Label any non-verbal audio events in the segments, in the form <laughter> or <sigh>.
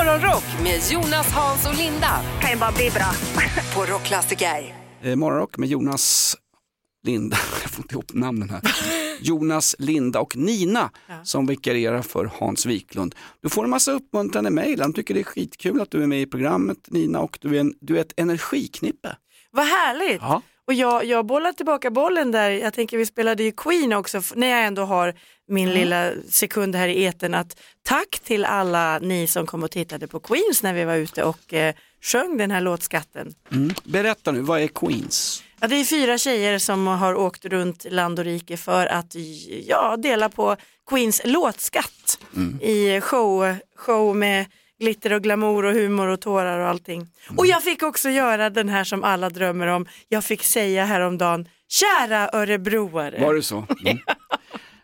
Morgonrock med Jonas, Hans och Linda kan ju bara bli bra. <laughs> på Rockklassiker. Eh, Morgonrock med Jonas, Linda, <laughs> jag får inte ihop namnen här. Jonas, Linda och Nina som vikarierar för Hans Wiklund. Du får en massa uppmuntrande mejl, de tycker det är skitkul att du är med i programmet Nina och du är, en, du är ett energiknippe. Vad härligt! Ja. Och jag, jag bollar tillbaka bollen där, jag tänker vi spelade ju Queen också, när jag ändå har min lilla sekund här i eten att tack till alla ni som kom och tittade på Queens när vi var ute och eh, sjöng den här låtskatten. Mm. Berätta nu, vad är Queens? Ja, det är fyra tjejer som har åkt runt land och rike för att ja, dela på Queens låtskatt i show, show med glitter och glamour och humor och tårar och allting. Och jag fick också göra den här som alla drömmer om. Jag fick säga häromdagen, kära örebroare. Var det så? <laughs> Mm.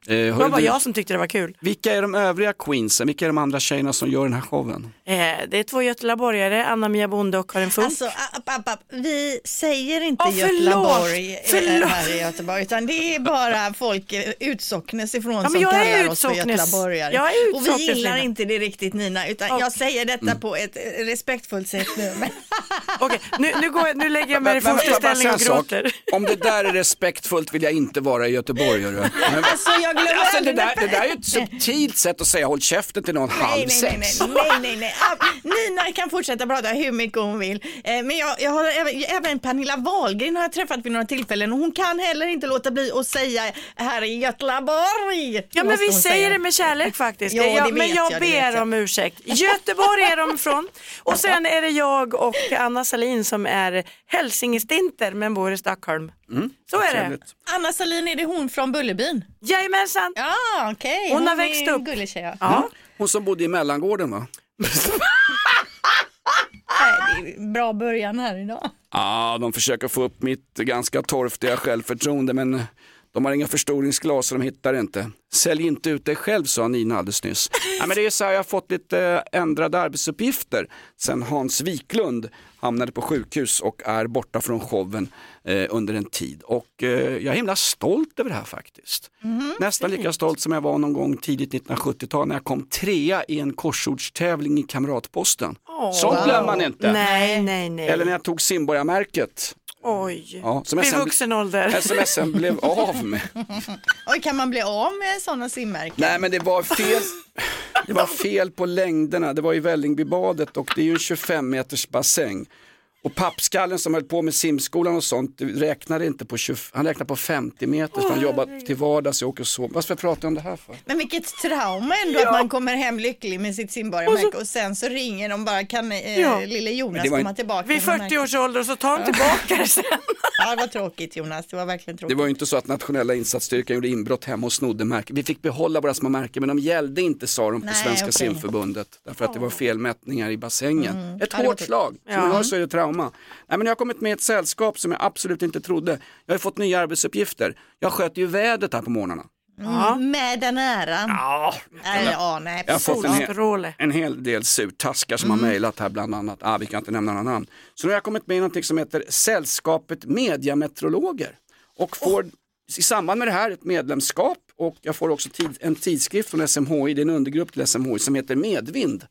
Eh, det var du, jag som tyckte det var kul. Vilka är de övriga Queensen? Vilka är de andra tjejerna som gör den här showen? Eh, det är två göteborgare, Anna-Mia Bonde och Karin Funk. Alltså, app, app, app. vi säger inte Ja, förlåt. Göteborg eh, Förlåt. här i Göteborg, utan det är bara folk eh, utsocknes ifrån men som jag är kallar oss för göteborgare. Jag är Och vi gillar inte det riktigt Nina, utan Okej. jag säger detta Mm. på ett respektfullt sätt nu. Men, <laughs> Okej, nu, nu, går jag, nu lägger jag mig i bara fosterställning och gråter. Om det där är respektfullt vill jag inte vara i Göteborg. Men- alltså jag glömmer Alltså, det, aldrig där, det där är ju ett subtilt sätt att säga håll käften till någon halv Nej, nej, nej, sex. nej, nej, nej, nej. Nina kan fortsätta prata hur mycket hon vill. Eh, Men jag, jag har även, även Pernilla Wahlgren har jag träffat vid några tillfällen och hon kan heller inte låta bli att säga här i Göteborg. Ja men vi säger säga. det med kärlek faktiskt. Det jag, men jag, jag, det ber jag. om ursäkt. Göteborg är de ifrån. Och sen är det jag och Anna Salin som är hälsingestinter men bor i Stockholm. Så är det. Trevligt. Anna Salin, är det hon från Bullerbyn? Jajamensan. Ja, okej. Hon har är växt upp. Gullig tjej, ja. Ja. Hon som bodde i mellangården va? Det bra början här idag. Ja, de försöker få upp mitt ganska torftiga självförtroende men de har inga förstoringsglas så de hittar det inte. Sälj inte ut dig själv sa Nina alldeles nyss. Ja, men det är så här, jag har fått lite eh, ändrade arbetsuppgifter sen Hans Wiklund hamnade på sjukhus och är borta från showen eh, under en tid. Och eh, jag är himla stolt över det här faktiskt. Nästan lika stolt som jag var någon gång tidigt 1970-tal när jag kom trea i en korsordstävling i Kamratposten. Sånt glömmer man inte. Nej, nej, nej. Eller när jag tog Simborgarmärket. Oj. Ja, som Vid SM vuxen ålder. smsen blev av med. <laughs> Oj, kan man bli av med sådana simmärken? Nej men det var fel. Det var fel på längderna. Det var i Vällingbybadet och det är ju en 25 meters bassäng. Och pappskallen som höll på med simskolan och sånt räknade inte på 20, han räknade på 50 meter för han jobbar till vardags och åker och sover. Vad ska jag prata om det här för? Men vilket trauma ändå att man kommer hem lycklig med sitt simborgarmärke och sen så ringer de bara, kan eh, Ja. lille Jonas det komma inte- tillbaka? Vid med märket? 40 års ålder så tar de tillbaka det sen. <laughs> Ja, det var tråkigt Jonas, det var verkligen Det tråkigt. var ju inte så att nationella insatsstyrkan gjorde inbrott hemma och snodde märken. Vi fick behålla våra små märken men de gällde inte sa de på Nej, Svenska okej. simförbundet. Därför att det var felmätningar i bassängen. Ett Mm. Ja, det var hårt slag. Som Ja. så är det trauma. Nej, men jag har kommit med ett sällskap som jag absolut inte trodde. Jag har fått nya arbetsuppgifter. Jag sköter ju vädret här på morgnarna. Mm, Med den äran. Ja, Eller, ja, nej, jag har fått en, hel, en hel del surtaskar som har mejlat här bland annat. Ah, vi kan inte nämna några namn. Så nu har jag kommit med i någonting som heter Sällskapet Mediametrologer. Och får i samband med det här ett medlemskap och jag får också tid, en tidskrift från SMHI, det är en undergrupp till SMHI som heter Medvind.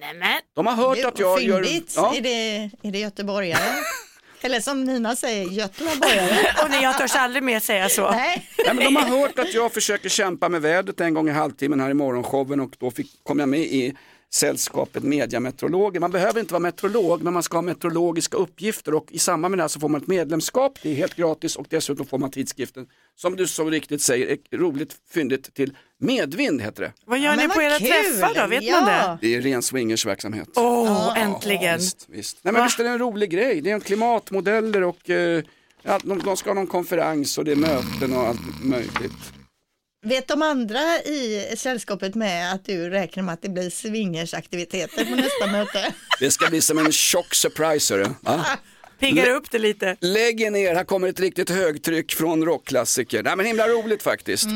Nämen. De har hört att jag gör... Ja, Är, det, är det göteborgare? <laughs> Eller som Nina säger, götlaborgare. <laughs> Och nej, jag törs aldrig mer säga så. Nej. Nej, men de har hört att jag försöker kämpa med vädret en gång i halvtimmen här i morgonshowen och då fick, kom jag med i sällskapet mediameteorologer. Man behöver inte vara meteorolog men man ska ha meteorologiska uppgifter och i samband med det här så får man ett medlemskap, det är helt gratis och dessutom får man tidskriften som du så riktigt säger, är roligt fyndigt till Medvind heter det. Vad gör Ja, ni på era kul. träffar då? Vet ja. man det? Det är ren swingersverksamhet. Åh, äntligen. Visst, visst. Nej, men visst är det en rolig grej, det är en klimatmodeller och eh, ja, de, de ska ha någon konferens och det är möten och allt möjligt. Vet de andra i sällskapet med att du räknar med att det blir swingersaktiviteter på nästa <laughs> möte? Det ska bli som en tjock surprise hörru. Piggar upp det lite. Lägg er ner, här kommer ett riktigt högtryck från rockklassiker. Nej men himla roligt faktiskt.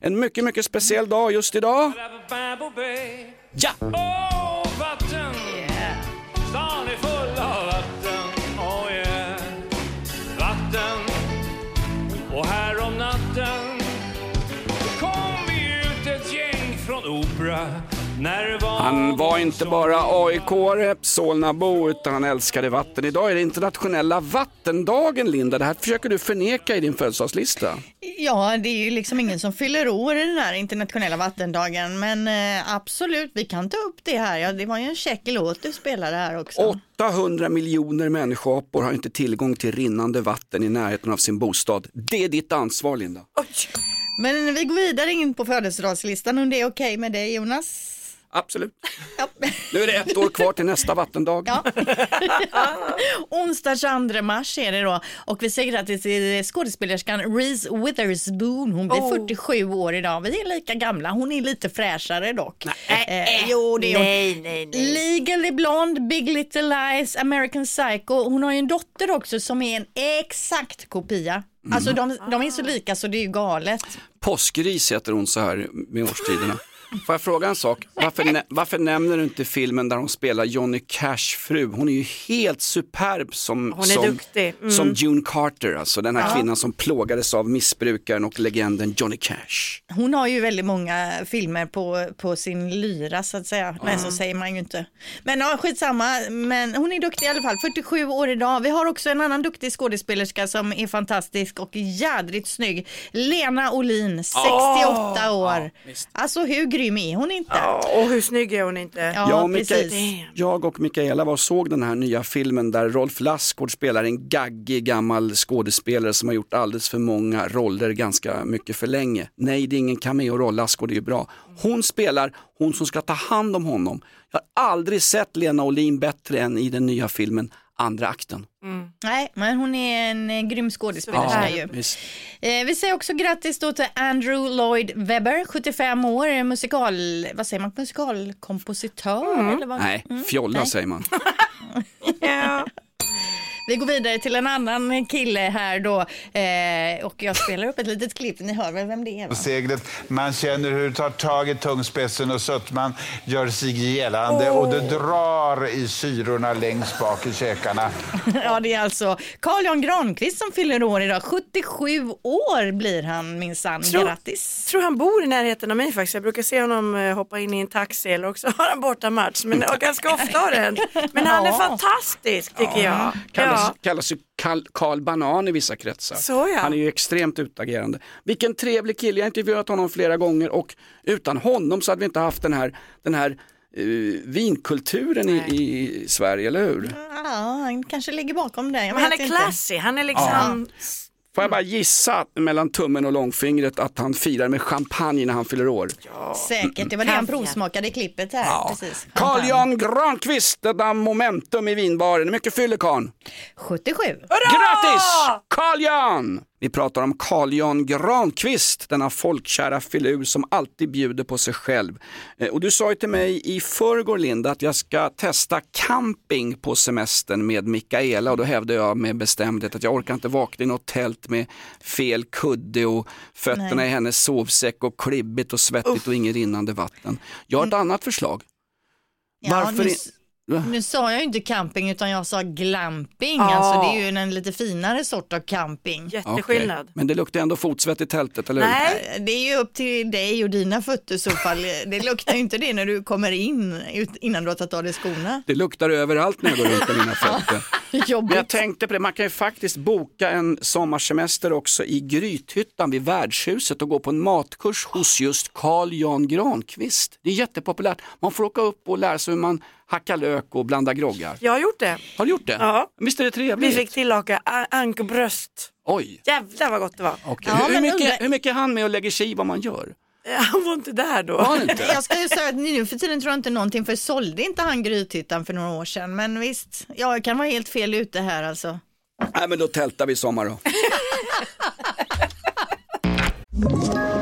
En mycket, mycket speciell dag just idag. Ja! Han var inte bara AIK-are, Solnabo, utan han älskade vatten. Idag är det internationella vattendagen, Linda. Det här försöker du förneka i din födelsedagslista. Ja, det är ju liksom ingen som fyller år i den här internationella vattendagen, men eh, absolut, vi kan ta upp det här. Ja, det var ju en check låt du spelade här också. 800 miljoner människoapor har inte tillgång till rinnande vatten i närheten av sin bostad. Det är ditt ansvar, Linda. Men vi går vidare in på födelsedagslistan om det är okej med dig Jonas. Absolut. Ja. Nu är det ett år kvar till nästa vattendag. Ja. <laughs> Onsdag 22 mars är det då och vi säger grattis till skådespelerskan Reese Witherspoon. Hon blir Oh. 47 år idag. Vi är lika gamla. Hon är lite fräschare dock. Eh, jo, det är hon. Nej, nej, nej. Legally Blonde, Big Little Lies, American Psycho. Hon har ju en dotter också som är en exakt kopia. Alltså de, de är så lika så det är ju galet. Påskris heter hon så här med årstiderna. Får jag fråga en sak? Varför, nä- varför nämner du inte filmen där hon spelar Johnny Cash fru? Hon är ju helt superb som, Hon är som, duktig. Mm. som June Carter, alltså den här kvinnan som plågades av missbrukaren och legenden Johnny Cash. Hon har ju väldigt många filmer på, på sin lyra så att säga. Nej, så säger man ju inte. Men ja, skitsamma. Men hon är duktig i alla fall. 47 år idag. Vi har också en annan duktig skådespelerska som är fantastisk och jädrigt snygg. Lena Olin, 68 år. alltså hur grym är hon inte? Ja, och hur snygg är hon inte? Ja, Jag och, Mika- precis. jag och Mikaela var och såg den här nya filmen där Rolf Lassgård spelar en gaggig gammal skådespelare som har gjort alldeles för många roller ganska mycket för länge. Nej, det är ingen cameo-roll, Lassgård är ju bra. Hon spelar hon som ska ta hand om honom. Jag har aldrig sett Lena Olin bättre än i den nya filmen Andra akten. Nej, men hon är en eh, grym skådespelerska ju. visst. Eh, vi säger också grattis då till Andrew Lloyd Webber, 75 år, eh, musikal, vad säger man, musikalkompositör? Eller vad? Nej, fjolla nej. säger man. <laughs> Ja. <laughs> Vi går vidare till en annan kille här då eh, och jag spelar upp ett litet klipp, ni hör väl vem det är? Va? seglet. Man känner hur det tar tag i tungspetsen och sötman gör sig gällande och det drar i syrorna längst bak i käkarna. <laughs> Ja, det är alltså Carl Jan Granqvist som fyller år idag, 77 år blir han minsann, grattis. Jag tror han bor i närheten av mig faktiskt. Jag brukar se honom eh, hoppa in i en taxi eller också <laughs> har han borta match. Men ganska ofta har det. Men han är fantastisk tycker jag. Kallas, Ja. kallas ju Karl, Banan i vissa kretsar. Så ja. Han är ju extremt utagerande. Vilken trevlig kille, jag har intervjuat honom flera gånger och utan honom så hade vi inte haft den här, den här eh, vinkulturen i, i Sverige, eller hur? Ja, han kanske ligger bakom det. Jag Men han vet är inte. classy, han är liksom... Får jag bara gissa mellan tummen och långfingret att han firar med champagne när han fyller år? Säkert, det var det han provsmakade i klippet här. Precis. Carl Jan Granqvist, detta momentum i vinbaren. Hur mycket fyller karln? 77. Grattis! Carl Jan! Vi pratar om Carl Jan Granqvist, denna folkkära filur som alltid bjuder på sig själv. Eh, Och du sa ju till mig i förrgår Linda att jag ska testa camping på semestern med Mikaela och då hävdade jag med bestämdhet att jag orkar inte vakna i något tält med fel kudde och fötterna Nej. i hennes sovsäck och klibbigt och svettigt och inget rinnande vatten. Jag har ett annat förslag. Ja, Varför nu, sa jag ju inte camping utan jag sa glamping. Ja. Alltså det är ju en lite finare sort av camping. Jätteskillnad. Okej. Men det luktar ändå fotsvett i tältet, eller hur? Nej, Det är ju upp till dig och dina fötter i så fall. Det luktar ju inte det när du kommer in ut- innan du har tagit av dig skorna. Det luktar överallt när jag går runt med mina <laughs> fötter. Men jag Jobbigt. tänkte på det, man kan ju faktiskt boka en sommarsemester också i Grythyttan vid värdshuset och gå på en matkurs hos just Carl Jan Granqvist. Det är jättepopulärt. Man får åka upp och lära sig hur man hackar lök och blandar groggar. jag har gjort det. Har du gjort det? Ja. Visst är det Vi trevligt? fick tillaka a- ankobröst. Oj. Jävlar vad gott det var. Okej. Ja, hur, men mycket, undra- hur mycket är han med och lägger sig i vad man gör? Han var inte där då. Var han inte? Jag ska ju säga att nu för tiden tror jag inte någonting för sålde inte han Grythyttan för några år sedan. Men visst, jag kan vara helt fel ute här alltså. Nej men då tältar vi sommar då. <laughs>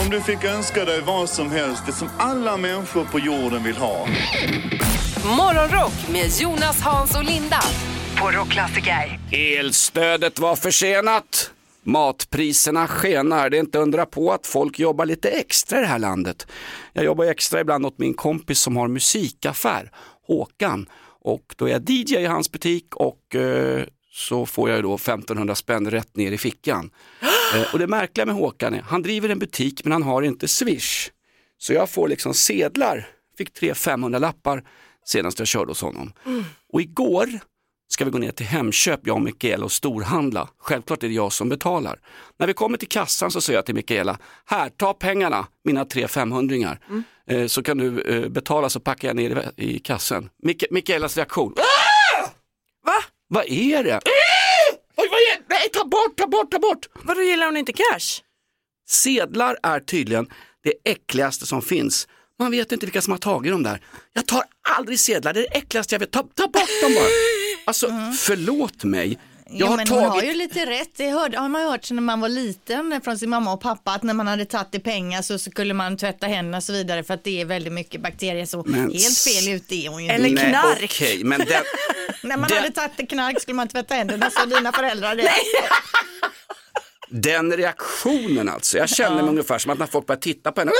Om du fick önska dig vad som helst, det som alla människor på jorden vill ha. Morgonrock med Jonas, Hans och Linda på Rockklassiker. Elstödet var försenat. Matpriserna skenar. Det är inte undra på att folk jobbar lite extra i det här landet. Jag jobbar extra ibland åt min kompis som har musikaffär, Håkan. Och då är jag DJ i hans butik och eh, så får jag då 1500 spänn rätt ner i fickan. Eh, och det märkliga med Håkan är, han driver en butik men han har inte Swish. Så jag får liksom sedlar, fick tre 500 lappar senast jag körde hos honom. Och igår ska vi gå ner till Hemköp, jag och Mikaela och storhandla. Självklart är det jag som betalar. När vi kommer till kassan så säger jag till Mikaela, här ta pengarna, mina tre 500 eh, så kan du eh, betala så packar jag ner i, i kassen. Mik- Mikaelas reaktion, "Ah! Va? vad är det? "Ah! Oj, vad är det? Nej, ta bort, ta bort, ta bort! Vadå gillar hon inte cash? Sedlar är tydligen det äckligaste som finns. Man vet inte vilka som har tagit dem där. Jag tar aldrig sedlar, det är det äckligaste jag vet. Ta, ta bort dem bara. Alltså, förlåt mig. Jo, men hon har tagit... ju lite rätt. Det hörde, har man ju hört när man var liten från sin mamma och pappa att när man hade tagit i pengar så skulle man tvätta händerna och så vidare för att det är väldigt mycket bakterier. Så Men helt fel ute är hon ju. Eller Nej, knark. Okej, men den... <laughs> När man det- hade tagit i knark skulle man tvätta händerna så dina föräldrar det. Den reaktionen alltså. Jag känner mig ungefär som att när folk börjar titta på henne!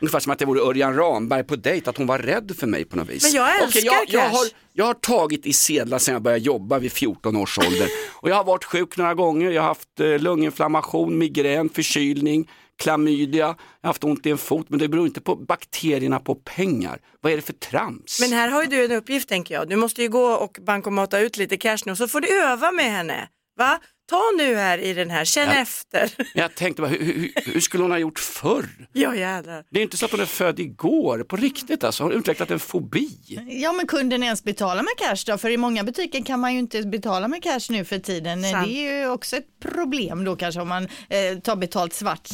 Ungefär som att jag vore Örjan Ramberg på dejt, att hon var rädd för mig på något vis. Men jag älskar jag, jag, cash. har, jag har tagit i sedlar sedan jag började jobba vid 14 års ålder. <laughs> Och jag har varit sjuk några gånger, jag har haft eh, lunginflammation, migrän, förkylning, klamydia, jag har haft ont i en fot, men det beror inte på bakterierna på pengar. Vad är det för trams? Men här har ju du en uppgift tänker jag. Du måste ju gå och bankomata ut lite cash nu och så får du öva med henne. Va? Ta nu här i den här, känn Ja. efter. Jag tänkte bara, hur, hur, hur skulle hon ha gjort förr? ja jädrar. Det är inte så att hon är född igår, på riktigt alltså. Hon har utvecklat en fobi. Ja men kunde ni ens betala med cash då? För i många butiker kan man ju inte betala med cash nu för tiden. Sant. Det är ju också ett problem då kanske om man eh, tar betalt svart.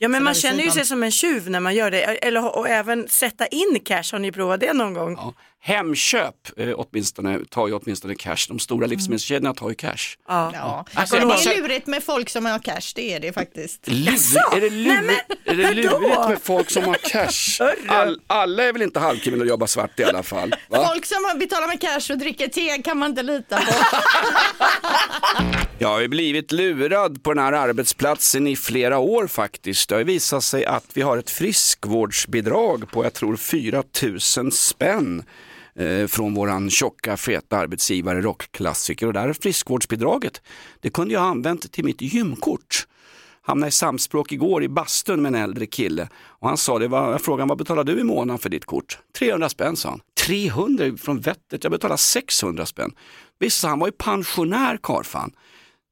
Ja men man känner ju sig som en tjuv när man gör det. Eller och även sätta in cash, har ni provat det någon gång? Ja. Hemköp eh, åtminstone, tar ju åtminstone cash. De stora livsmedelskedjorna tar ju cash. Ja. Ja. Alltså, det jag bara är säger- lurigt med folk som har cash, det är det faktiskt. Lur, är det, lur, är det lurigt med folk som har cash? <laughs> All, alla är väl inte halvkriminella och jobbar svart i alla fall? Va? Folk som betalar med cash och dricker te kan man inte lita på. <laughs> Jag har ju blivit lurad på den här arbetsplatsen i flera år faktiskt. Det har ju visat sig att vi har ett friskvårdsbidrag på, jag tror 4 000 spänn Eh, från våran tjocka feta arbetsgivare Rockklassiker. Och där friskvårdsbidraget, det kunde jag ha använt till mitt gymkort. Hamnade i samspråk igår i bastun med en äldre kille. Och han sa det, var, jag frågade vad betalar du i månaden för ditt kort? 300 spänn sa han. 300 från vettet, jag betalar 600 spänn. Visst, han var ju pensionär karlfan.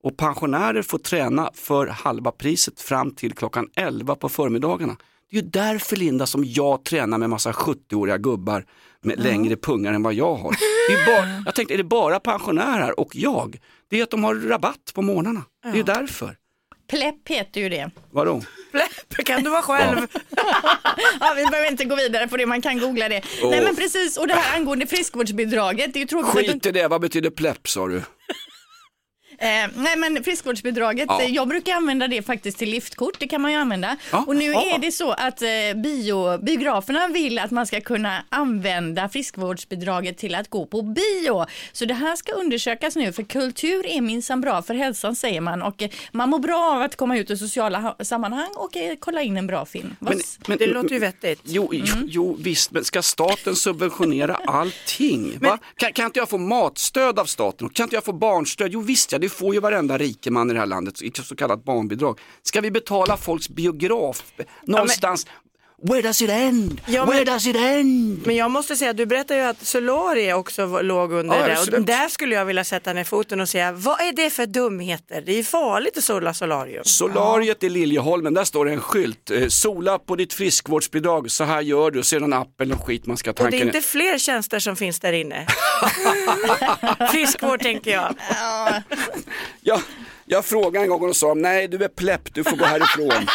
Och pensionärer får träna för halva priset fram till klockan 11 på förmiddagarna. Det är ju därför Linda som jag tränar med massa 70-åriga gubbar med längre pungar än vad jag har. Det är bara, <laughs> jag tänkte, är det bara pensionärer och jag? Det är att de har rabatt på morgnarna. Det är därför. Plepp heter ju det. Vadå? Fläpp, kan du vara själv? <laughs> Ja, vi behöver inte gå vidare på det, man kan googla det. Åh. Nej men precis, och det här angående friskvårdsbidraget, det är ju tråkigt Skit i det, vad betyder plepp sa du? Eh, nej men friskvårdsbidraget, Ja. eh, jag brukar använda det faktiskt till liftkort, det kan man ju använda. Ja. Och nu Ja. är det så att eh, bio, biograferna vill att man ska kunna använda friskvårdsbidraget till att gå på bio. Så det här ska undersökas nu för kultur är minsann bra för hälsan säger man och eh, man mår bra av att komma ut i sociala ha- sammanhang och eh, kolla in en bra film. Men- men- Det låter ju vettigt. Jo, jo, Mm. jo visst, men ska staten subventionera <laughs> allting? Va? Kan, kan inte jag få matstöd av staten? Kan inte jag få barnstöd? Jo visst, ja, det får ju varenda rikeman i det här landet, i så kallat barnbidrag. Ska vi betala folks biograf någonstans? Where does it end? Ja, men- Where does it end? Men jag måste säga, du berättade ju att Solari också låg under Ja, det. Och där skulle jag vilja sätta ner foten och säga, vad är det för dumheter? Det är ju farligt att sola solarium. Solariet i Liljeholmen, där står det en skylt. Eh, sola på ditt friskvårdsbidrag, så här gör du. En app eller skit man ska Och tanka det är ner. inte fler tjänster som finns där inne. <laughs> Friskvård tänker jag. Jag, jag frågade en gång och de sa, nej du är plepp, du får gå härifrån.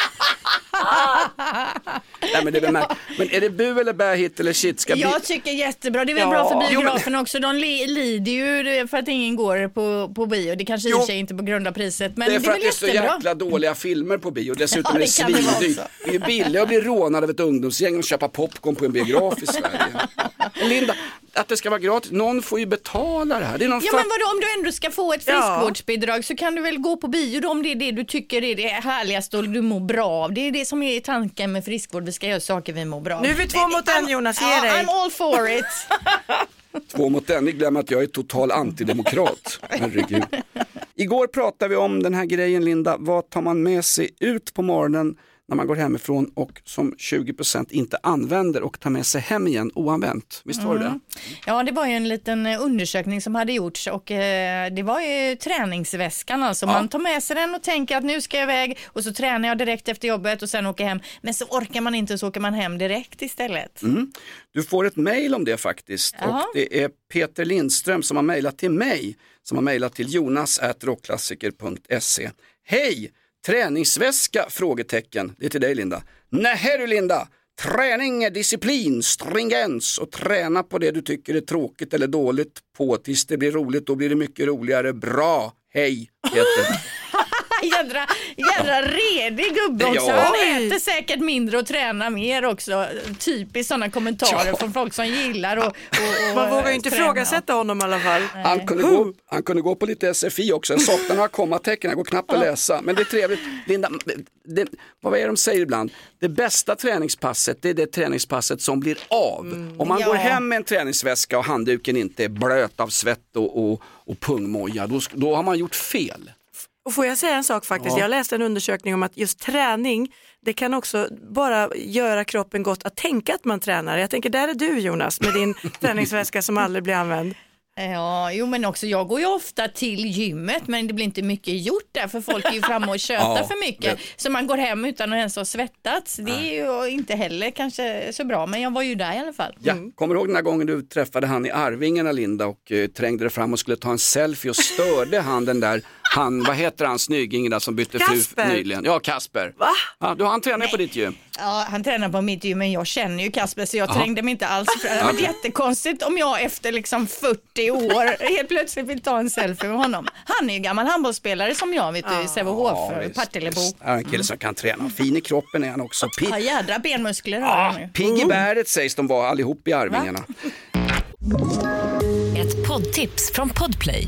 Nej, men, det är märk- men är det bu eller bä, hit eller shit? Ska bi- Jag tycker jättebra. Det är väl Ja. bra för biografen också. De li- lider ju för att ingen går på, på bio. Det kanske i och för sig inte på grund av priset, men det är det för är att det är så jättebra. jäkla dåliga filmer på bio. Dessutom Ja, är det det kan det svindyrt. Det är ju billigare att bli rånad av ett ungdomsgäng och köpa popcorn på en biograf i Sverige. <laughs> Linda, att det ska vara gratis. Någon får ju betala det här. Det är någon Ja men vadå om du ändå ska få ett Ja. friskvårdsbidrag så kan du väl gå på bio då om det är det du tycker är det härligaste och du mår bra av. Det är det som är tanken med friskvård, vi ska göra saker vi mår bra av. Nu är vi två mot en Jonas, ge Ja, dig. I'm all for it. <laughs> Två mot en, ni glömmer att jag är total antidemokrat. Herregud. Igår pratade vi om den här grejen Linda, vad tar man med sig ut på morgonen när man går hemifrån och som 20% inte använder och tar med sig hem igen oanvänt. Visst var det det? Ja, det var ju en liten eh, undersökning som hade gjorts och eh, det var ju träningsväskan alltså. Man tar med sig den och tänker att nu ska jag iväg och så tränar jag direkt efter jobbet och sen åker hem. Men så orkar man inte så åker man hem direkt istället. Mm. Du får ett mejl om det faktiskt Jaha. och det är Peter Lindström som har mejlat till mig, som har mejlat till jonas.rockklassiker.se. Hej! Träningsväska? Frågetecken. Det är till dig Linda. Nähä du Linda! Träning är disciplin, stringens och träna på det du tycker är tråkigt eller dåligt på tills det blir roligt, då blir det mycket roligare. Bra! Hej Peter! <laughs> jädra, jädra redig gubbe också. Ja. Han äter säkert mindre och tränar mer också. Typiskt sådana kommentarer Ja. från folk som gillar och, och, och Man vågar ju inte ifrågasätta honom i alla fall. Han kunde, gå, han kunde gå på lite SFI också, jag saknar några kommatecken, jag går knappt att läsa. Men det är trevligt. Linda, det, vad är det de säger ibland? Det bästa träningspasset, det är det träningspasset som blir av. Om man ja. går hem med en träningsväska och handduken inte är blöt av svett och, och, och pungmoja, då, då har man gjort fel. Och får jag säga en sak faktiskt, Ja. jag läste en undersökning om att just träning, det kan också bara göra kroppen gott att tänka att man tränar. Jag tänker där är du Jonas med din <laughs> träningsväska som aldrig blir använd. Ja, jo men också jag går ju ofta till gymmet men det blir inte mycket gjort där för folk är ju framme och <laughs> tjötar Ja, för mycket. det- Så man går hem utan att ens ha svettats. Det är ju inte heller kanske så bra men jag var ju där i alla fall. Ja, Kommer du ihåg den här gången du träffade han i Arvingarna Linda och eh, trängde dig fram och skulle ta en selfie och störde han den där, han, vad heter han snyggingen som bytte Kasper. fru nyligen? Ja, Kasper. Va? Ja, du, han tränar ju på ditt gym. Ja, han tränar på mitt gym men jag känner ju Kasper så jag trängde mig inte alls. Det hade varit jättekonstigt om jag efter liksom 40 år helt plötsligt vill ta en selfie med honom. Han är ju gammal handbollsspelare som jag vet du, Sävehof, visst, Partillebo. visst. Ja, en kille som kan träna. Fin i kroppen är han också. Pi- Ja jädra benmuskler har han ju. Pigg i bäret sägs de vara allihop i Arvingarna. Ett poddtips från Podplay.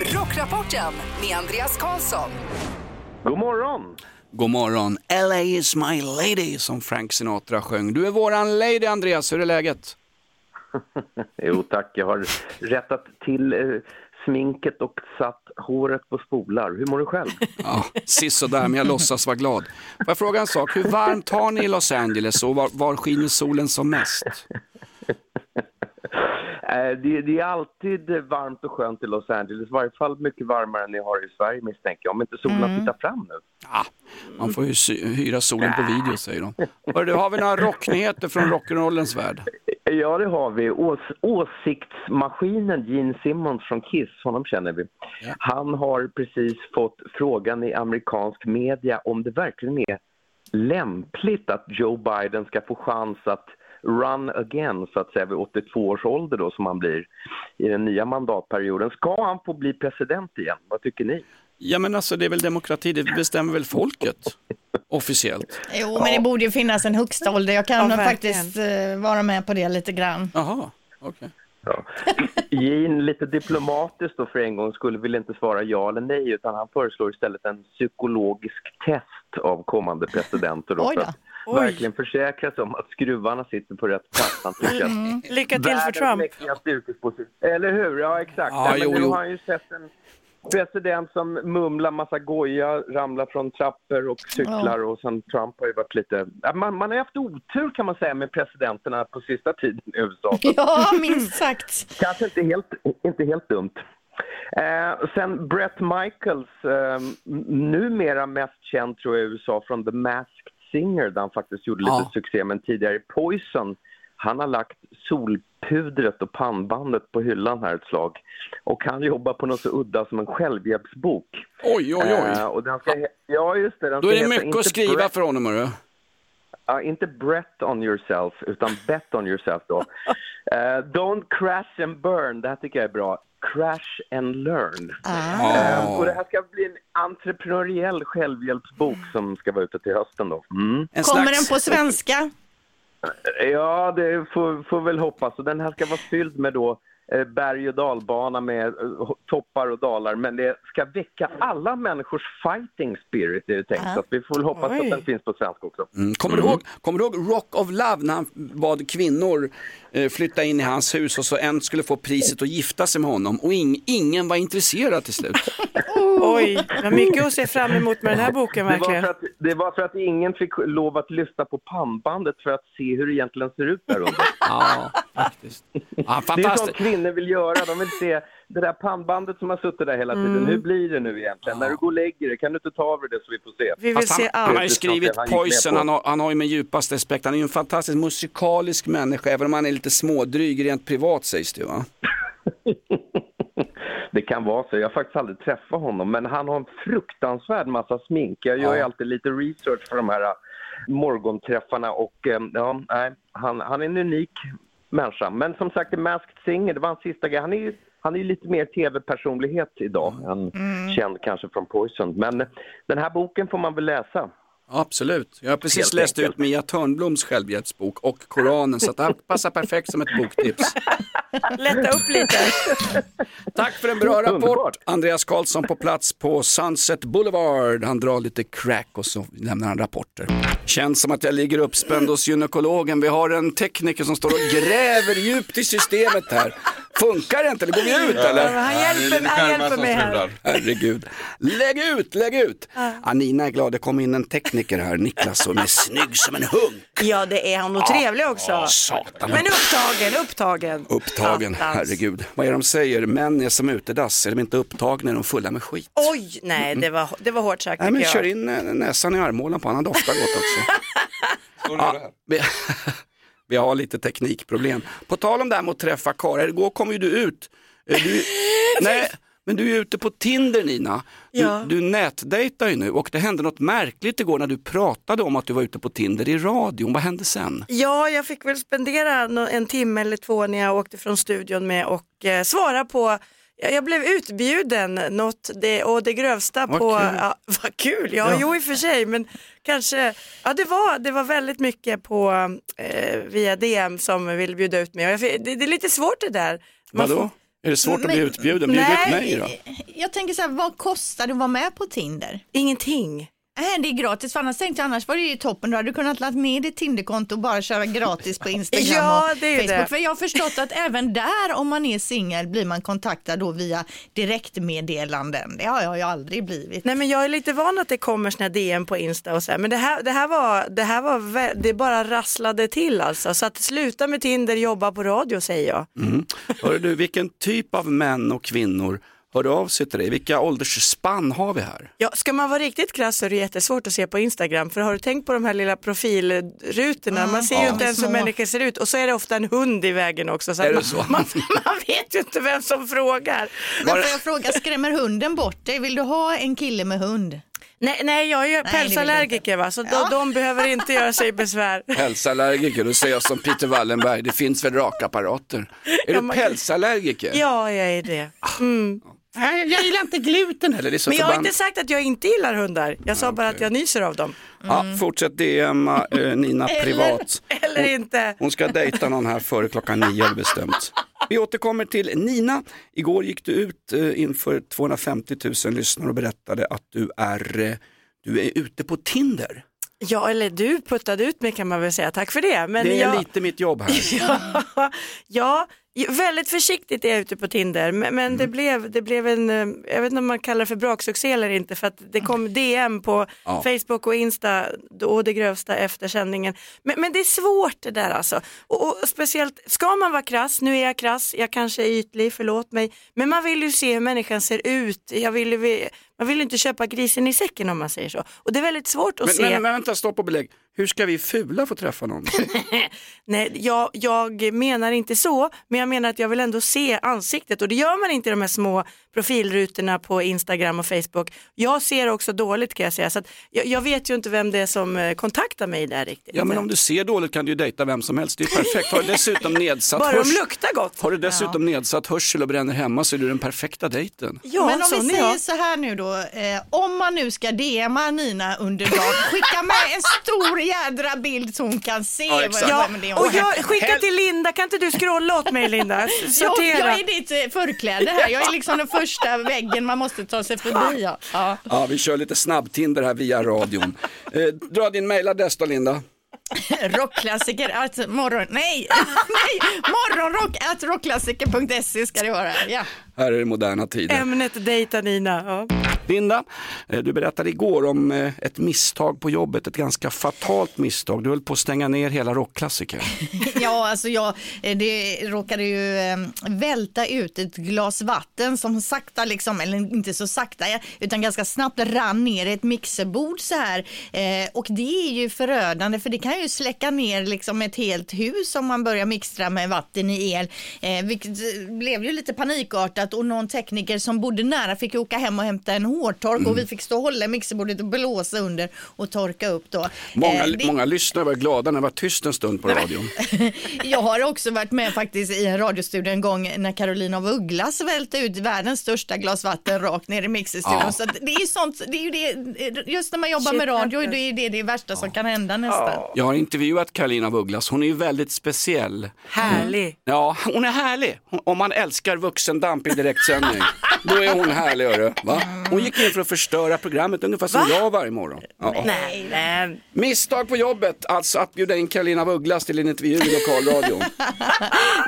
Rockrapporten med Andreas Karlsson. God morgon! God morgon. LA is my lady som Frank Sinatra sjöng. Du är våran lady Andreas, hur är läget? <laughs> Jo tack, jag har rättat till eh, sminket och satt håret på spolar. Hur mår du själv? <laughs> Ja, sisådär, men jag låtsas vara glad. Får jag fråga en sak, hur varmt har ni i Los Angeles och var, var skiner solen som mest? <laughs> <laughs> Eh, det, det är alltid varmt och skönt i Los Angeles, i varje fall mycket varmare än ni har i Sverige misstänker jag. Om inte solen Mm. tittar fram nu. Man får ju hyra solen på video säger de. Hörru, har vi några <laughs> rocknyheter från rock'n'rollens värld? Ja, det har vi. Ås åsiktsmaskinen Gene Simmons från Kiss, honom känner vi. Han har precis fått frågan i amerikansk media om det verkligen är lämpligt att Joe Biden ska få chans att run again, så att säga, vid 82 års ålder då, som han blir i den nya mandatperioden. Ska han få bli president igen? Vad tycker ni? Ja men alltså det är väl demokrati, det bestämmer väl folket <laughs> officiellt? Jo, men det borde ju finnas en högsta ålder. Jag kan Ja, faktiskt eh, vara med på det lite grann. Jaha, okej. Ja. Gene, lite diplomatiskt då för en gång, skulle vill inte svara ja eller nej utan han föreslår istället en psykologisk test av kommande presidenter då, Oj för då. att Oj. Verkligen försäkra sig om att skruvarna sitter på rätt plats. Han tycker att. Lycka till för Trump. mäktigaste yrkesposition. Eller hur? Ja, exakt. Ja, Nej, men jo, nu jo. har han ju sett en president som mumlar massa goja, ramlar från trappor och cyklar och sen Trump har ju varit lite... Man, man har haft otur kan man säga med presidenterna på sista tiden i USA. <laughs> Ja, minst sagt. Kanske inte helt, inte helt dumt. Eh, sen Brett Michaels, eh, numera mest känd tror jag i USA från The Masked Singer där han faktiskt gjorde lite Ja. succé, men tidigare Poison. Han har lagt solpudret och pannbandet på hyllan här ett slag. Och han jobbar på något så udda som en självhjälpsbok. Oj, oj, oj. Eh, och den ska, ja, just det. Den Då är det mycket att skriva Brett- för honom. Hörru. Ja, inte Brett on yourself, utan Bet on yourself då. <laughs> Eh, don't crash and burn, det här tycker jag är bra. Crash and learn. Eh, och det här ska bli en entreprenöriell självhjälpsbok som ska vara ute till hösten då. Mm. Kommer den på svenska? Ja, det får, får väl hoppas. Och den här ska vara fylld med då berg och dalbana med eh, toppar och dalar. Men det ska väcka alla människors fighting spirit är det tänkt. Så att vi får hoppas Oj. att den finns på svenska också. Mm. Kommer, du ihåg, kommer du ihåg Rock of Love när han bad kvinnor eh, flytta in i hans hus och så en skulle få priset att gifta sig med honom och ing, ingen var intresserad till slut. <laughs> Oj, vad mycket att se fram emot med den här boken Det var, verkligen. för att, det var för att ingen fick lov att lyfta på pannbandet för att se hur det egentligen ser ut där under. <laughs> Ja, faktiskt. Ja, Det är sånt kvinnor vill göra. De vill se det där pannbandet som har suttit där hela tiden. Mm. Hur blir det nu egentligen? När du går och lägger dig, kan du inte ta av dig det så vi får se? Fast han, han har ju skrivit Han Poison, han har, han har ju med djupaste respekt, han är ju en fantastisk musikalisk människa, även om han är lite smådryg rent privat sägs det va? <laughs> Det kan vara så. Jag har faktiskt aldrig träffat honom, men han har en fruktansvärd massa smink. Jag gör ju alltid lite research för de här äh, morgonträffarna och äh, ja, nej, han, han är en unik människa. Men som sagt, The Masked Singer, det var hans sista grej. Han är ju han är ju lite mer tv-personlighet idag än känd kanske från Poison. Men den här boken får man väl läsa. Absolut, jag har precis Helt läst enkelt. ut Mia Törnbloms självhjälpsbok och Koranen så att det här passar perfekt som ett boktips. <laughs> <laughs> Lätta upp lite. Tack för en bra rapport. Andreas Karlsson på plats på Sunset Boulevard. Han drar lite crack och så lämnar han rapporter. Känns som att jag ligger uppspänd hos gynekologen. Vi har en tekniker som står och gräver djupt i systemet här. Funkar det inte? Eller går vi ut eller? Ja, han hjälper, han hjälper mig här. Herregud. Lägg ut, lägg ut! Ja, Nina är glad, det kom in en tekniker här, Niklas, som är snygg som en hunk. Ja, det är han och trevlig också. Ja, satan. Men upptagen, upptagen. Upptagen, Attans. herregud. Vad är det de säger? Män är som utedass, är de inte upptagna är de fulla med skit. Oj, nej, det var, det var hårt sagt Nej men kör in eh, näsan i armhålan på honom, han doftar gott också. <laughs> Ja, vi, <laughs> vi har lite teknikproblem. På tal om det här med att träffa karlar, igår kom ju du ut. Eh, Du, <laughs> nej, men du är ute på Tinder Nina. Du, Ja. du nätdejtar ju nu och det hände något märkligt igår när du pratade om att du var ute på Tinder i radion. Vad hände sen? Ja, jag fick väl spendera en timme eller två när jag åkte från studion med och eh, svara på jag jag blev utbjuden något det, och det grövsta Vad på, kul. ja, <laughs> vad kul, ja, Ja. jo i och för sig men kanske, ja det var, det var väldigt mycket på eh, via DM som ville bjuda ut mig det, det är lite svårt det där. Man Vadå? Är det svårt att Men- bli utbjuden? Bjud ut mig då. Jag tänker så här, vad kostar det att vara med på Tinder? Ingenting. Nej, det är gratis. För annars tänkte jag, annars var det ju toppen. Du hade kunnat ladda ner ditt Tinderkonto och bara köra gratis på <laughs> Instagram Ja, och det är ju Facebook. det. För jag har förstått att även där, om man är singel, blir man kontaktad då via direktmeddelanden. Det har jag ju aldrig blivit. Nej men jag är lite van att det kommer såna DM på Insta och så här, men det här, det här var, det här var, det bara rasslade till alltså. Så att sluta med Tinder, jobba på radio säger jag. Mm. Hörru du, vilken typ av män och kvinnor hör av sig till dig? Vilka åldersspann har vi här? Ja, ska man vara riktigt krass så är det jättesvårt att se på Instagram. För har du tänkt på de här lilla profilrutorna? Man ser ju Ja. inte ens hur människor ser ut. Och så är det ofta en hund i vägen också. Så Är att det man, så? Man, man vet ju inte vem som frågar. Men får jag fråga, skrämmer hunden bort dig? Vill du ha en kille med hund? Nej, nej jag är ju du pälsallergiker va, så de, de behöver inte göra sig besvär. <laughs> Pälsallergiker, då säger jag som Peter Wallenberg, det finns väl rakapparater. Är Ja, du man- pälsallergiker? Ja, jag är det. Mm. Nej, jag gillar inte gluten heller, det är så Men jag har inte sagt att jag inte gillar hundar. Jag sa bara att jag nyser av dem. Ja, fortsätt DM äh, Nina privat. Eller inte. Hon ska dejta någon här före klockan nio har vi bestämt. Vi återkommer till Nina. Igår gick du ut eh, inför 250 000 lyssnare och berättade att du är, eh, du är ute på Tinder. Ja, eller du puttade ut mig kan man väl säga. Tack för det. Men det är jag... lite mitt jobb här. <laughs> ja, ja, Väldigt försiktigt är jag ute på Tinder, men, men Mm. det, blev, det blev en, eh, jag vet inte om man kallar det för braksuccé eller inte, för att det kom DM på Ja. Facebook och Insta och det grövsta efter sändningen. Men, men det är svårt det där alltså. Och, och speciellt, ska man vara krass, nu är jag krass, jag kanske är ytlig, förlåt mig, men man vill ju se hur människan ser ut. Jag vill, ju- man vill inte köpa grisen i säcken om man säger så. Och det är väldigt svårt att Men, se. men, men vänta, stopp och belägg. Hur ska vi fula få träffa någon? <laughs> Nej, jag, jag menar inte så, men jag menar att jag vill ändå se ansiktet och det gör man inte i de här små profilrutorna på Instagram och Facebook. Jag ser också dåligt kan jag säga, så att jag, jag vet ju inte vem det är som eh, kontaktar mig där riktigt. Ja men om du ser dåligt kan du ju dejta vem som helst, det är perfekt. Har du dessutom <laughs> nedsatt, Bara de hörs- luktar gott. har du dessutom nedsatt hörsel och bränner hemma så är du den perfekta dejten. Ja, Men om vi säger jag. så här nu då, eh, om man nu ska DMa Nina under dagen, skicka med en stor jädra bild så hon kan se Ja, exakt. Ja, vem det och jag, skicka till Linda, kan inte du scrolla åt mig Linda? <laughs> Jag, Sortera. jag är ditt eh, förkläde här, jag är liksom den första väggen man måste ta sig förbi. Ja. Ja. Ja, vi kör lite snabbtinder här via radion. Eh, dra din mailadress då Linda. <laughs> Rockklassiker att morgon, nej, <laughs> nej, morgonrock att rockklassiker.se ska det vara. Ja. Här är det moderna tider. Ämnet dejta Nina. Ja. Linda, eh, du berättade igår om eh, ett misstag på jobbet, ett ganska fatalt misstag. Du höll på att stänga ner hela rockklassiker. <laughs> Ja, alltså jag, eh, det råkade ju välta ut ett glas vatten som sakta, liksom, eller inte så sakta, utan ganska snabbt rann ner i ett mixerbord så här. Och det är ju förödande för det kan ju släcka ner liksom ett helt hus om man börjar mixtra med vatten i el. Eh, vilket eh, blev ju lite panikartat och någon tekniker som bodde nära fick åka hem och hämta en hårtork och vi fick stå och hålla mixerbordet och blåsa under och torka upp då. Många, Eh, det- många lyssnare var glada när det var tyst en stund på radion. <laughs> Jag har också varit med faktiskt i en radiostudio en gång när Carolina av Ugglas välte ut världens största glas vatten rakt ner i mixerstudion. Ja. Så det är ju sånt, det är ju det, just när man jobbar Shit med radio, det är det, det värsta som kan hända nästan. Jag har intervjuat Karolina af Ugglas, hon är ju väldigt speciell. Härlig. Ja, hon är härlig. Om man älskar vuxendamp i direktsändning, <laughs> då är hon härlig. Hörru. Va? Hon gick in för att förstöra programmet ungefär som jag varje morgon. Ja. Nej, nej. Misstag på jobbet, alltså att bjuda in Karolina af Ugglas till en intervju i lokalradion. <laughs>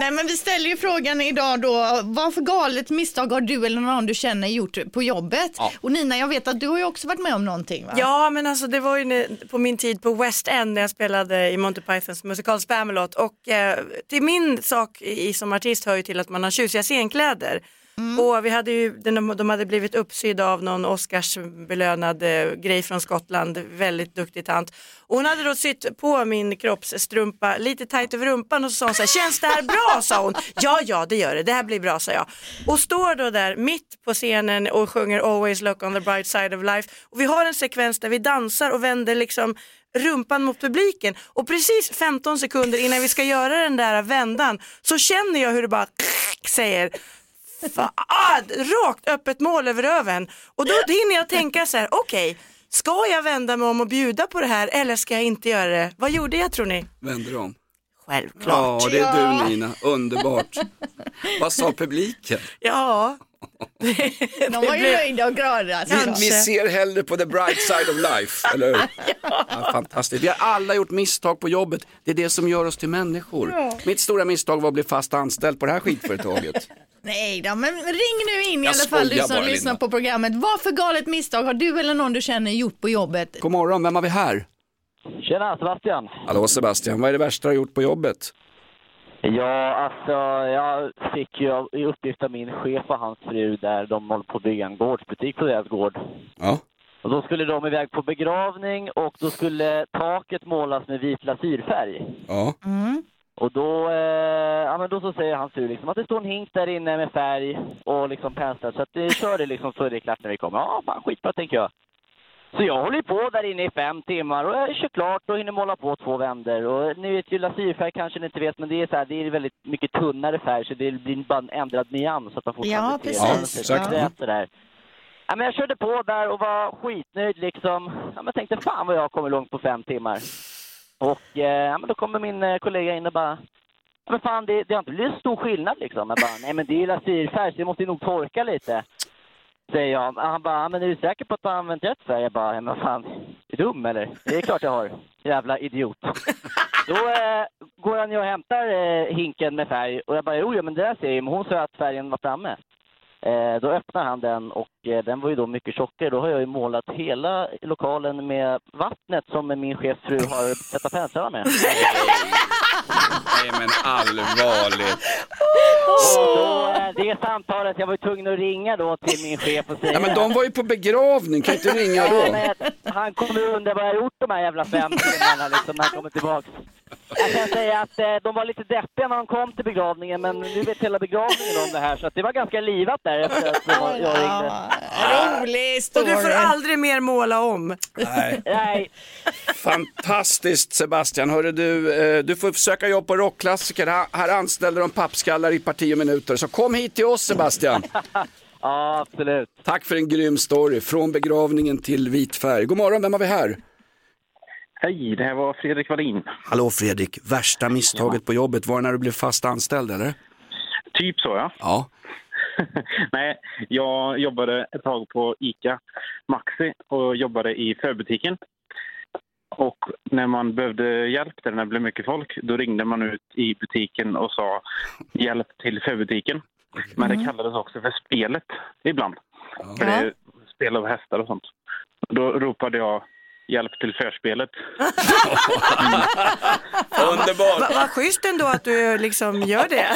Nej men vi ställer ju frågan idag då, vad för galet misstag har du eller någon du känner gjort på jobbet? Ja. Och Nina, jag vet att du har ju också varit med om någonting va? Ja, men alltså det var ju på min tid på West End när jag spelade i Monty Pythons musikal Spamalot och eh, till min sak i, som artist hör ju till att man har tjusiga scenkläder. Mm. Och vi hade ju, de, hade blivit uppsydda av någon Oscarsbelönad eh, grej från Skottland, väldigt duktig tant. Och hon hade då sytt på min kroppsstrumpa lite tajt över rumpan och så sa hon så här, känns det här bra? sa hon. Ja, ja det gör det, det här blir bra sa jag. Och står då där mitt på scenen och sjunger Always look on the bright side of life. Och vi har en sekvens där vi dansar och vänder liksom rumpan mot publiken och precis 15 sekunder innan vi ska göra den där vändan så känner jag hur det bara säger Fan, rakt öppet mål över röven. Och då hinner jag tänka så här, okej, ska jag vända mig om och bjuda på det här eller ska jag inte göra det? Vad gjorde jag tror ni? Vänder om. Självklart. Ja, det är du Nina. Underbart. Vad sa publiken? Ja. <laughs> De var ju nöjda och glada. Vi, vi ser hellre på the bright side of life, <laughs> eller hur? Ja, fantastiskt. Vi har alla gjort misstag på jobbet. Det är det som gör oss till människor. Ja. Mitt stora misstag var att bli fast anställd på det här skitföretaget. <laughs> Nej då, men ring nu in i Jag alla fall du som bara, lyssnar Linda. på programmet. Vad för galet misstag har du eller någon du känner gjort på jobbet? God morgon, vem har vi här? Tjena, Sebastian. Hallå Sebastian, vad är det värsta du har gjort på jobbet? Ja, alltså jag fick ju i uppgift av min chef och hans fru där de håller på att bygga en gårdsbutik på deras gård. Ja. Och då skulle de iväg på begravning och då skulle taket målas med vit lasyrfärg. Ja. Och då, eh, ja, men då så säger hans fru liksom att det står en hink där inne med färg och liksom penslar. Så att det kör det liksom så är det klart när vi kommer. Ja, fan skitbra tänker jag. Så jag håller på där inne i fem timmar och jag kör klart och hinner måla på två vändor. Och ni vet ju lasyrfärg kanske ni inte vet men det är så här, det är väldigt mycket tunnare färg så det blir bara en ändrad nyans så att man fortfarande Ja, ser precis. Ja, exakt. Där. Ja, men jag körde på där och var skitnöjd liksom. Ja, men jag tänkte fan vad jag har kommit långt på fem timmar. Och eh, ja, men då kommer min eh, kollega in och bara men fan, det, det har inte blivit stor skillnad liksom. Jag bara, nej men det är ju lasyrfärg så det måste ju nog torka lite. Säger jag. Han bara, "Ja, men är du säker på att du har använt rätt färg? Jag bara, men fan, är du dum eller? Det är klart jag har. Jävla idiot. <laughs> Då eh, går han ju och hämtar eh, hinken med färg och jag bara, jo, ja, men det där ser jag ju, men hon sa att färgen var framme. Eh, då öppnar han den och eh, den var ju då mycket tjockare. Då har jag ju målat hela lokalen med vattnet som min chefsfru har tvättat penslarna med. Nej men allvarligt. Och då, eh, det samtalet, jag var ju tvungen att ringa då till min chef och säga... Ja, men de var ju på begravning, kan inte ringa Nej, då? men han kommer undra vad jag har gjort de här jävla fem timmarna liksom, när han kommer tillbaks. Jag kan säga att eh, de var lite deppiga när de kom till begravningen, men nu vet hela begravningen om det här, så att det var ganska livat där efter att jag jag ringde. Rolig Och story. du får aldrig mer måla om. Nej. Nej. Fantastiskt Sebastian. Hörru du, eh, du får söka jobb på rockklassiker. Här, här anställer de pappskallar i parti och minuter. Så kom hit till oss Sebastian. <laughs> Ja, absolut. Tack för en grym story. Från begravningen till vit färg. God morgon, vem har vi här? Hej, det här var Fredrik Wallin. Hallå Fredrik, värsta misstaget på jobbet var det när du blev fast anställd eller? Typ så ja. Ja. <laughs> Nej, jag jobbade ett tag på ICA Maxi och jobbade i förbutiken. Och när man behövde hjälp där när det blev mycket folk, då ringde man ut i butiken och sa hjälp till förbutiken. Men det kallades också för spelet ibland. För det är spel av hästar och sånt. Då ropade jag hjälp till förspelet. <laughs> Underbart! Vad va schysst ändå att du liksom gör det.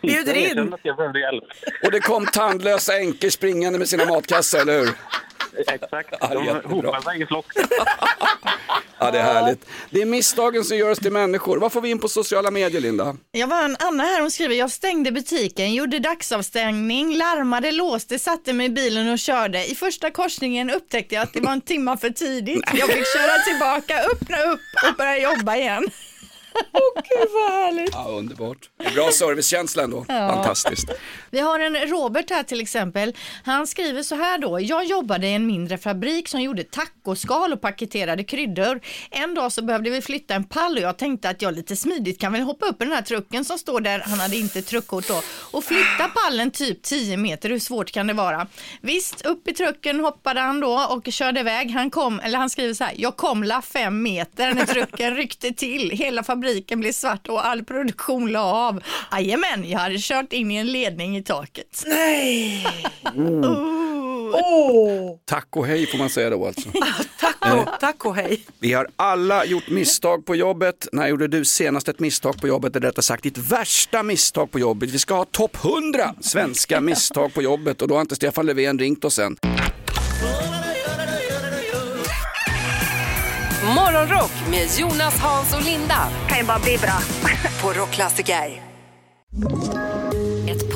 Bjuder in. erkände att jag behövde hjälp. Och det kom tandlösa änkor springande med sina matkassar, eller hur? Exakt, de hopade sig i flock. <laughs> Ja, det är härligt. Det är misstagen som gör oss till människor. Vad får vi in på sociala medier, Linda? Jag var en Anna här, hon skriver, jag stängde butiken, gjorde dagsavstängning, larmade, låste, satte mig i bilen och körde. I första korsningen upptäckte jag att det var en timma för tidigt. Jag fick köra tillbaka, öppna upp och börja jobba igen. <laughs> Åh gud vad härligt. Ja, underbart. Bra servicekänsla ändå. Ja. Fantastiskt. Vi har en Robert här till exempel. Han skriver så här då. Jag jobbade i en mindre fabrik som gjorde tacoskal och paketerade kryddor. En dag så behövde vi flytta en pall och jag tänkte att jag lite smidigt kan väl hoppa upp i den här trucken som står där, han hade inte truckkort då, och flytta pallen typ 10 meter. Hur svårt kan det vara? Visst, upp i trucken hoppade han då och körde iväg. Han kom, eller han skriver så här, jag kom la fem meter när trucken ryckte till. Hela fabriken blev svart och all produktion la av. Jajamän, jag hade kört in i en ledning i taket. Nej! Tack och hej får man säga då alltså. <laughs> Taco, taco hej. Vi har alla gjort misstag på jobbet. När gjorde du senast ett misstag på jobbet? Eller rättare sagt ditt värsta misstag på jobbet. Vi ska ha topp 100 svenska misstag på jobbet och då har inte Stefan Löfven ringt oss än. Morgonrock med Jonas, Hans och Linda. Kan ju bara bli bra. På Rockklassiker.